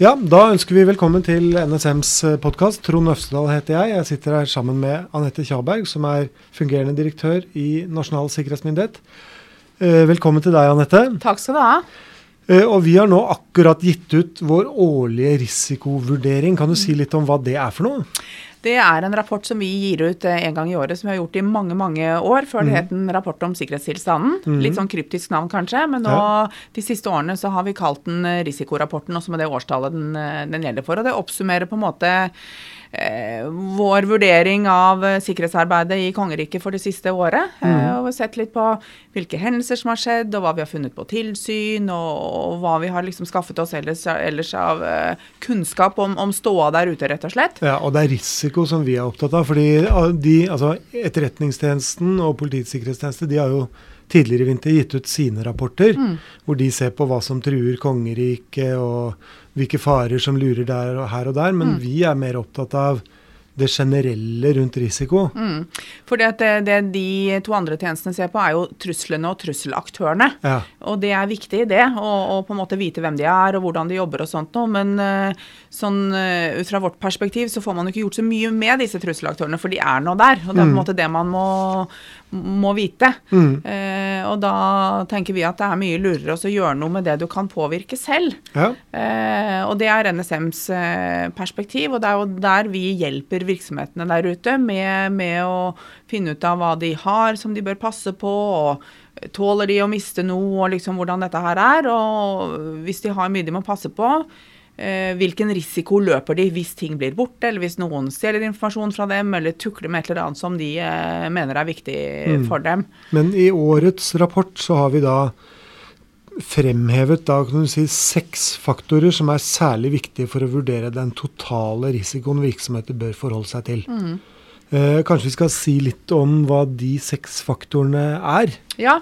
Ja, da ønsker vi velkommen til NSMs podkast. Trond Øvstedal heter jeg. Jeg sitter her sammen med Anette Kjaberg, som er fungerende direktør i Nasjonal sikkerhetsmyndighet. Eh, velkommen til deg, Anette. Takk skal du ha. Eh, og vi har nå akkurat gitt ut vår årlige risikovurdering. Kan du si litt om hva det er for noe? Det er en rapport som vi gir ut eh, en gang i året, som vi har gjort i mange mange år. Før det mm. het en rapport om sikkerhetstilstanden. Mm. Litt sånn kryptisk navn kanskje, men nå ja. de siste årene så har vi kalt den eh, risikorapporten, også med det årstallet den, eh, den gjelder for. Og det oppsummerer på en måte eh, vår vurdering av sikkerhetsarbeidet i kongeriket for det siste året. Mm. Eh, og vi har sett litt på hvilke hendelser som har skjedd, og hva vi har funnet på tilsyn, og, og hva vi har liksom skaffet oss ellers, ellers av eh, kunnskap om, om, ståa der ute, rett og slett. Ja, og det er risiko som vi er opptatt av. fordi de, altså, Etterretningstjenesten og Politiets sikkerhetstjeneste de har jo tidligere i vinter gitt ut sine rapporter, mm. hvor de ser på hva som truer kongeriket og hvilke farer som lurer der og her og der. Men mm. vi er mer opptatt av det generelle rundt risiko. Mm. For det, det, de to andre tjenestene ser på, er jo truslene og trusselaktørene. Ja. Og det er viktig, det. Å på en måte vite hvem de er og hvordan de jobber og sånt noe. Men uh, sånn ut fra vårt perspektiv så får man jo ikke gjort så mye med disse trusselaktørene, for de er nå der. Og det er på en mm. måte det man må, må vite. Mm. Eh, og da tenker vi at det er mye lurere å gjøre noe med det du kan påvirke selv. Ja. Eh, og det er NSMs uh, perspektiv, og det er jo der vi hjelper virksomhetene der ute med, med, å finne ut av hva de har som de bør passe på. og Tåler de å miste noe, og liksom hvordan dette her er. Og hvis de har mye de må passe på, Eh, hvilken risiko løper de hvis ting blir borte, eller hvis noen stjeler informasjon fra dem, eller tukler med et eller annet som de eh, mener er viktig mm. for dem. Men i årets rapport så har vi da fremhevet da, kan du si, seks faktorer som er særlig viktige for å vurdere den totale risikoen virksomheter bør forholde seg til. Mm. Eh, kanskje vi skal si litt om hva de seks faktorene er? Ja,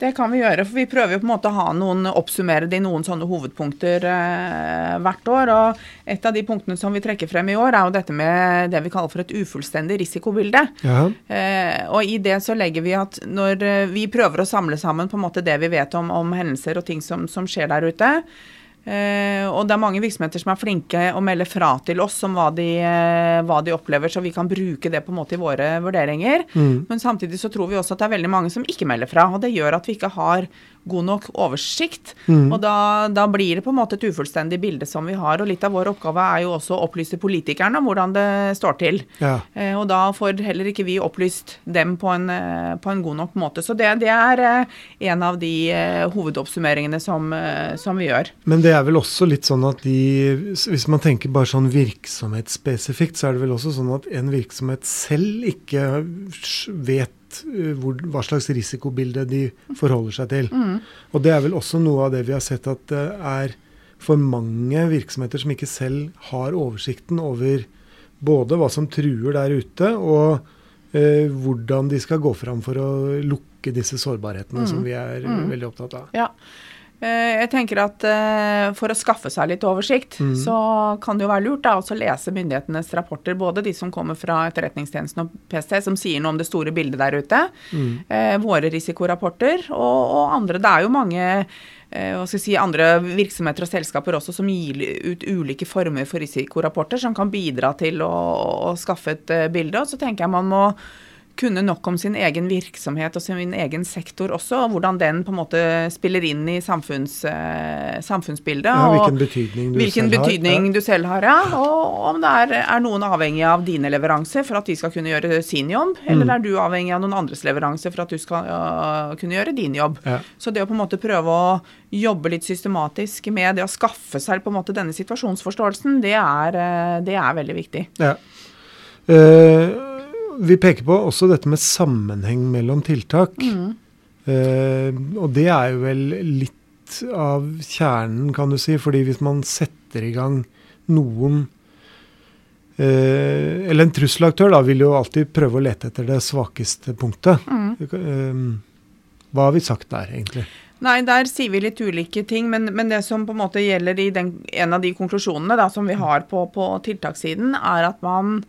det kan vi gjøre. For vi prøver jo på en måte å ha noen, oppsummere det i noen sånne hovedpunkter eh, hvert år. Og et av de punktene som vi trekker frem i år, er jo dette med det vi kaller for et ufullstendig risikobilde. Ja. Eh, og i det så legger vi at når eh, vi prøver å samle sammen på en måte det vi vet om, om hendelser og ting som, som skjer der ute, og det er mange virksomheter som er flinke å melde fra til oss om hva de, uh, hva de opplever, så vi kan bruke det på en måte i våre vurderinger. Mm. Men samtidig så tror vi også at det er veldig mange som ikke melder fra. Og det gjør at vi ikke har god nok oversikt. Mm. Og da, da, blir det på en måte et ufullstendig bilde som vi har. Og litt av vår oppgave er jo også å opplyse politikerne om hvordan det står til. Ja. Eh, og da får heller ikke vi opplyst dem på en, eh, på en god nok måte. Så det, det er eh, en av de eh, hovedoppsummeringene som, som, vi gjør. Men det er vel også litt sånn at de Hvis man tenker bare sånn virksomhetsspesifikt, så er det vel også sånn at en virksomhet selv ikke vet Eh, hvor, hva slags risikobilde de forholder seg til. Mm. Og det er vel også noe av det vi har sett at det er for mange virksomheter som ikke selv har oversikten over både hva som truer der ute, og eh, hvordan de skal gå fram for å lukke disse sårbarhetene mm. som vi er mm. veldig opptatt av. Ja. Eh, jeg tenker at eh, For å skaffe seg litt oversikt, mm. så kan det jo være lurt da, å lese myndighetenes rapporter. Både de som kommer fra Etterretningstjenesten og PST, som sier noe om det store bildet der ute. Mm. Eh, våre risikorapporter og, og, andre. Det er jo mange jeg si, andre virksomheter og selskaper også som gir ut ulike former for risikorapporter som kan bidra til å, å skaffe et bilde. Og så tenker jeg man må kunne nok om sin egen virksomhet og sin egen sektor også, og hvordan den på en måte spiller inn i samfunns, eh, samfunnsbildet. Ja, hvilken betydning du hvilken selv betydning har. Du selv har ja. Og om det er, er, noen avhengig av dine leveranser for at de skal kunne gjøre sin jobb, eller mm. er du avhengig av noen andres leveranser for at du skal uh, kunne gjøre din jobb. Ja. Så det å på en måte prøve å jobbe litt systematisk med det å skaffe seg på en måte denne situasjonsforståelsen, det er, uh, det er veldig viktig. Ja. Uh, vi peker på også dette med sammenheng mellom tiltak. Mm. Eh, og det er jo vel litt av kjernen, kan du si. fordi hvis man setter i gang noen eh, Eller en trusselaktør da, vil jo alltid prøve å lete etter det svakeste punktet. Mm. Eh, hva har vi sagt der, egentlig? Nei, der sier vi litt ulike ting. Men, men det som på en måte gjelder i den, en av de konklusjonene da, som vi har på, på tiltakssiden, er at man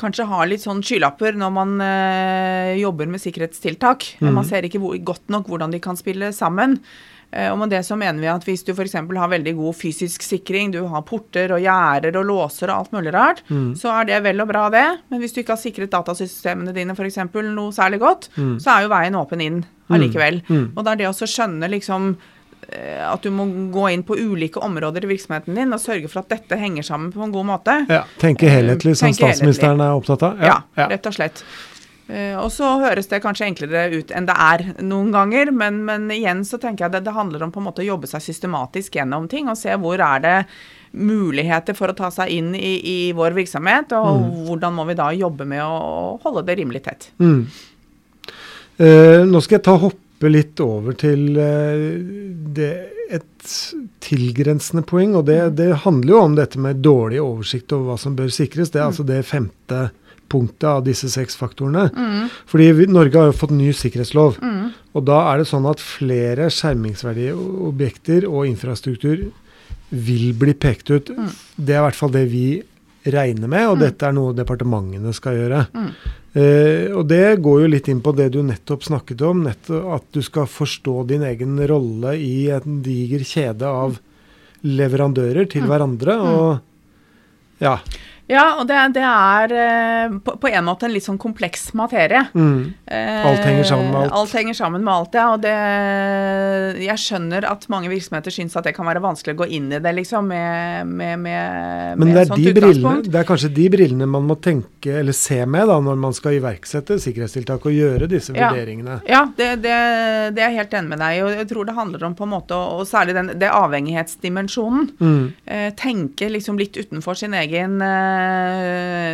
kanskje har litt sånn skylapper når man eh, jobber med sikkerhetstiltak. Mm. Man ser ikke hvor, godt nok hvordan de kan spille sammen. Eh, og med det så mener vi at hvis du f.eks. har veldig god fysisk sikring, du har porter og gjerder og låser og alt mulig rart, mm. så er det vel og bra det. Men hvis du ikke har sikret datasystemene dine f.eks. noe særlig godt, mm. så er jo veien åpen inn allikevel. Mm. Og det er det å skjønne liksom at du må gå inn på ulike områder i virksomheten din og sørge for at dette henger sammen på en god måte. Ja, Tenke helhetlig, som Tenke statsministeren er opptatt av. Ja, ja. rett og slett. Eh, og så høres det kanskje enklere ut enn det er noen ganger, men, men igjen så tenker jeg det, det handler om på en måte å jobbe seg systematisk gjennom ting og se hvor er det muligheter for å ta seg inn i, i vår virksomhet, og Mm. hvordan må vi da jobbe med å holde det rimelig tett. Mm. Eh, nå skal jeg ta hoppe litt over til eh, det, et tilgrensende poeng. og det, det handler jo om dette med dårlig oversikt over hva som bør sikres. Det er altså det femte punktet av disse seks faktorene. Fordi vi, Norge har jo fått ny sikkerhetslov. Og da er det sånn at flere skjermingsverdige objekter og infrastruktur vil bli pekt ut. Det er i hvert fall det vi regner med, og dette er noe departementene skal gjøre. Eh, og det går jo litt inn på det du nettopp snakket om, nettopp at du skal forstå din egen rolle i en diger kjede av leverandører til hverandre. Og ja. Ja, og det, det er eh, på, på en måte en litt sånn kompleks materie. Mm. Eh, Alt henger sammen med alt. Alt henger sammen med alt, ja. Og det Jeg skjønner at mange virksomheter syns at det kan være vanskelig å gå inn i det, liksom, med, med, med, Men med det et er, de brillene, det er kanskje de brillene man må tenke eller se med da, når man skal iverksette sikkerhetstiltak og gjøre disse Ja. vurderingene. Ja, det, det, det er jeg helt enig med deg i. Og jeg tror det handler om på en måte, og særlig den, det avhengighetsdimensjonen. Mm. Eh, tenke liksom litt utenfor sin egen, eh,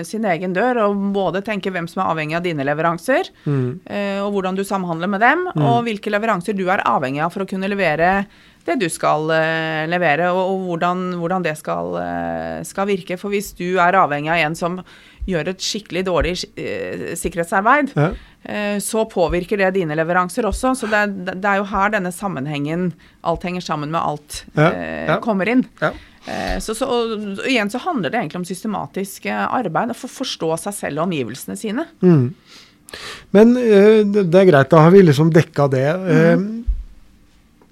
sin egen dør, og både tenke hvem som er avhengig av dine leveranser, Mm. eh, og hvordan du samhandler med dem, og hvilke leveranser du er avhengig av for å kunne levere det du skal eh, levere, og, og hvordan, hvordan det skal, eh, skal virke. For hvis du er avhengig av en som gjør et skikkelig dårlig eh, sikkerhetsarbeid, Ja. eh, så påvirker det dine leveranser også. Så det er, det er jo her denne sammenhengen, alt henger sammen med alt, Ja, eh, ja. kommer inn. Eh, Så, så, og, igjen så handler det egentlig om systematisk eh, arbeid, å forstå seg selv og omgivelsene sine. Mm. Men eh, det, er greit, da har vi liksom dekka det. Eh,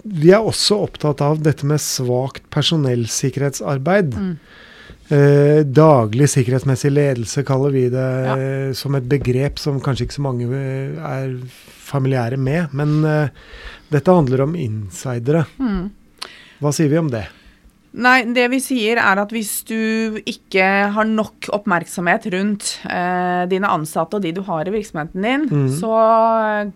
vi er også opptatt av dette med svakt personellsikkerhetsarbeid. Eh, daglig sikkerhetsmessig ledelse kaller vi det Ja. eh, som et begrep som kanskje ikke så mange er familiære med. Men eh, dette handler om insidere. Hva sier vi om det? Nei, det vi sier er at hvis du ikke har nok oppmerksomhet rundt eh, dine ansatte og de du har i virksomheten din, mm. så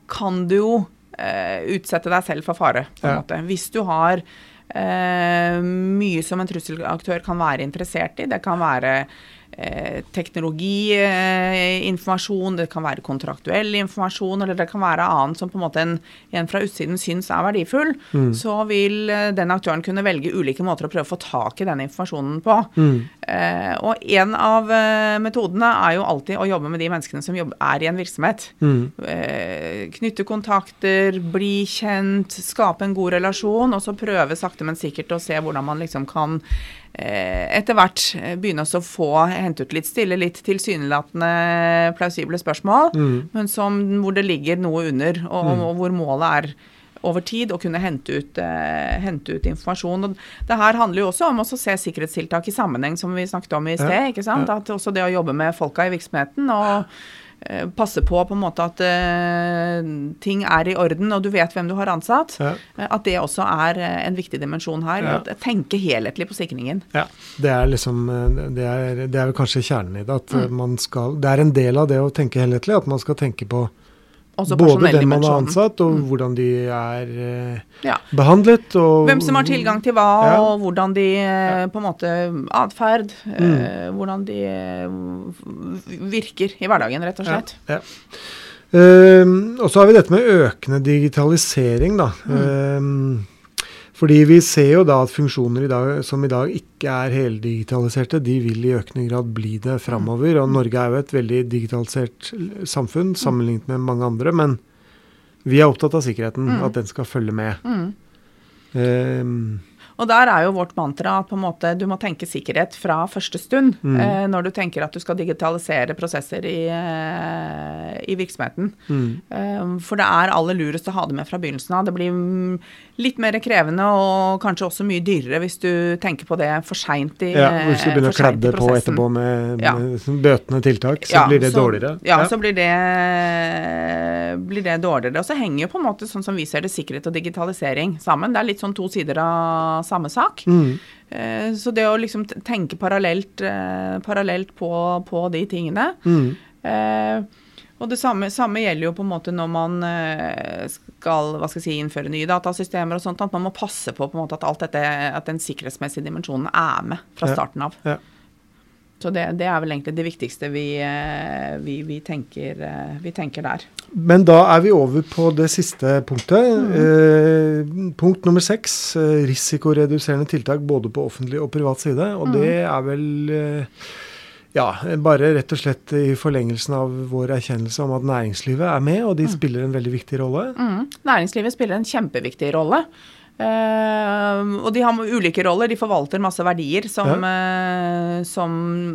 kan du jo eh, utsette deg selv for fare, på en Ja. måte. Hvis du har eh, mye som en trusselaktør kan være interessert i. Det kan være eh, teknologiinformasjon, det kan være kontraktuell informasjon, eller det kan være annet som på en måte en, en fra utsiden syns er verdifull, Mm. så vil eh, den aktøren kunne velge ulike måter å prøve å få tak i den informasjonen på. Mm. Eh, og en av eh, metodene er jo alltid å jobbe med de menneskene som jobber, er i en virksomhet. Mm. Eh, knytte kontakter, bli kjent, skape en god relasjon, og så prøve sakte, men sikkert å se hvordan man liksom kan etter hvert eh, begynne å få hente ut litt stille, litt tilsynelatende plausible spørsmål, Mm. men som, hvor det ligger noe under, og, og hvor målet er over tid å kunne hente ut, eh, hente ut informasjon. Og det her handler jo også om å se sikkerhetstiltak i sammenheng, som vi snakket om i sted. Ja, ikke sant? At også det å jobbe med folka i virksomheten og eh, passe på på en måte at uh, ting er i orden, og du vet hvem du har ansatt. Ja. eh, At det også er eh, en viktig dimensjon her. Ja. At tenke helhetlig på sikringen. Ja, det er liksom eh, Det er, det er kanskje kjernen i det. At eh, Mm. man skal Det er en del av det å tenke helhetlig. At man skal tenke på både den man har ansatt, og hvordan de er eh, Ja. behandlet. Og Hvem som har tilgang til hva, Ja. og hvordan de eh, på en måte atferd Mm. eh, Hvordan de eh, virker i hverdagen, rett og slett. Ja. Ehm, og så har vi dette med økende digitalisering, da. Mm. Ehm, fordi vi ser jo da at funksjoner i dag, som i dag ikke er heldigitaliserte, de vil i økende grad bli det framover. Og Norge er jo et veldig digitalisert samfunn sammenlignet med mange andre. Men vi er opptatt av sikkerheten, Mm. at den skal følge med. Mm. Ehm, Og der er jo vårt mantra på en måte du må tenke sikkerhet fra første stund. Mm. Eh, når du tenker at du skal digitalisere prosesser i, eh, i virksomheten. Mm. Eh, for det er aller lurest å ha det med fra begynnelsen av. Det blir litt mer krevende og kanskje også mye dyrere hvis du tenker på det for seint i, Ja, hvis du begynner å kledde kladde på etterpå med, med ja. bøtende tiltak, så Ja, blir det så- dårligere. Ja, så blir det, blir det dårligere. Og så henger jo på en måte, sånn som vi ser det, sikkerhet og digitalisering sammen. Det er litt sånn to sider av samme sak. Mm. Eh, Så det å liksom tenke parallelt, eh, parallelt på, på de tingene Mm. eh, Og det samme, samme gjelder jo på en måte når man skal hva skal jeg si, innføre nye datasystemer og sånt, at man må passe på, på måte at alt dette, at den sikkerhetsmessige dimensjonen er med fra starten av. Ja. Så det, det er vel egentlig det viktigste vi, eh, vi, vi, tenker, eh, vi tenker der. Men da er vi over på det siste punktet. Mm. Eh, punkt nummer seks. Eh, risikoreduserende tiltak både på offentlig og privat side. Og Mm. det er vel ja, bare rett og slett i forlengelsen av vår erkjennelse om at næringslivet er med, og de spiller en veldig viktig rolle. Mm. Næringslivet spiller en kjempeviktig rolle. Eh, og de har ulike roller. De forvalter masse verdier som, eh, som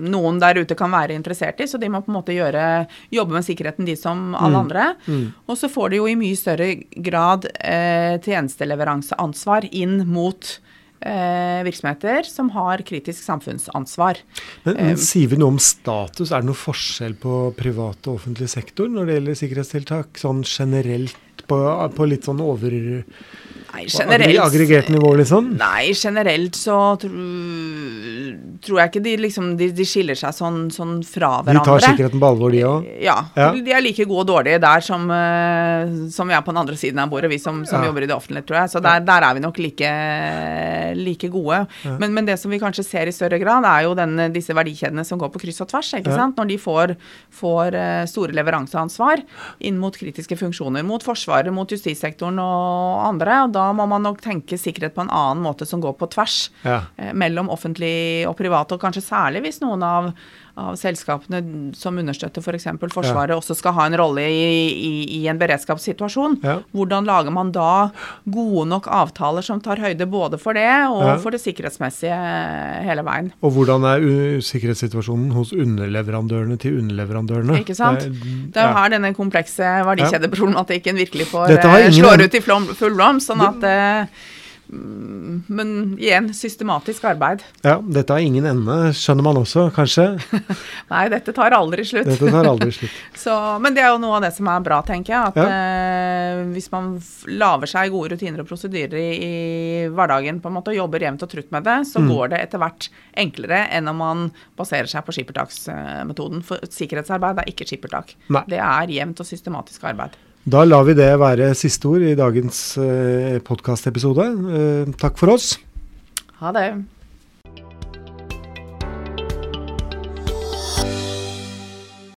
noen der ute kan være interessert i. Så de må på en måte gjøre, jobbe med sikkerheten, de som alle Mm. andre. Mm. Og så får de jo i mye større grad uh, tjenesteleveranseansvar inn mot virksomheter som har kritisk samfunnsansvar. Men, men sier vi noe om status? Er det noe forskjell på privat og offentlig sektor når det gjelder sikkerhetstiltak? Sånn generelt på, på litt sånn over Nei, generelt I aggregert nivå, liksom? Nei, generelt så tro, tror jeg ikke de liksom de, de skiller seg sånn, sånn fra De hverandre. tar sikkerheten på alvor, de òg? Ja, Ja. De er like gode og dårlige der som, eh, som vi er på den andre siden av bordet, vi som, som Ja. jobber i det offentlige, tror jeg. Så der, der er vi nok like, like gode. Men, men det som vi kanskje ser i større grad, er jo den, disse verdikjedene som går på kryss og tvers. ikke sant? Når de får, får eh, store leveranseansvar inn mot kritiske funksjoner, mot Forsvaret, mot justissektoren og andre. og Da må man nok tenke sikkerhet på en annen måte som går på tvers Ja. eh, mellom offentlig og privat, og kanskje særlig hvis noen av, av selskapene som understøtter f.eks. For Forsvaret, også skal ha en rolle i, i, i en beredskapssituasjon. Ja. Hvordan lager man da gode nok avtaler som tar høyde både for det og Ja. for det sikkerhetsmessige hele veien? Og hvordan er sikkerhetssituasjonen hos underleverandørene til underleverandørene? Ikke sant? Det er, jo her denne komplekse verdikjedeproblematikken virkelig får eh, slår ut i full blomst. Sånn at eh, Men igjen, systematisk arbeid. ja, dette har ingen ende, skjønner man også, kanskje. Nei, dette tar aldri slutt. Dette tar aldri slutt. Så, men det er jo noe av det som er bra, tenker jeg. At Ja. eh, hvis man lager seg gode rutiner og prosedyrer i, i hverdagen på en måte, og jobber jevnt og trutt med det, så Mm. går det etter hvert enklere enn om man baserer seg på skippertaksmetoden. For sikkerhetsarbeid er ikke skippertak. Nei. Det er jevnt og systematisk arbeid. Da lar vi det være siste ord i dagens eh, podkastepisode. Eh, takk for oss. Ha det.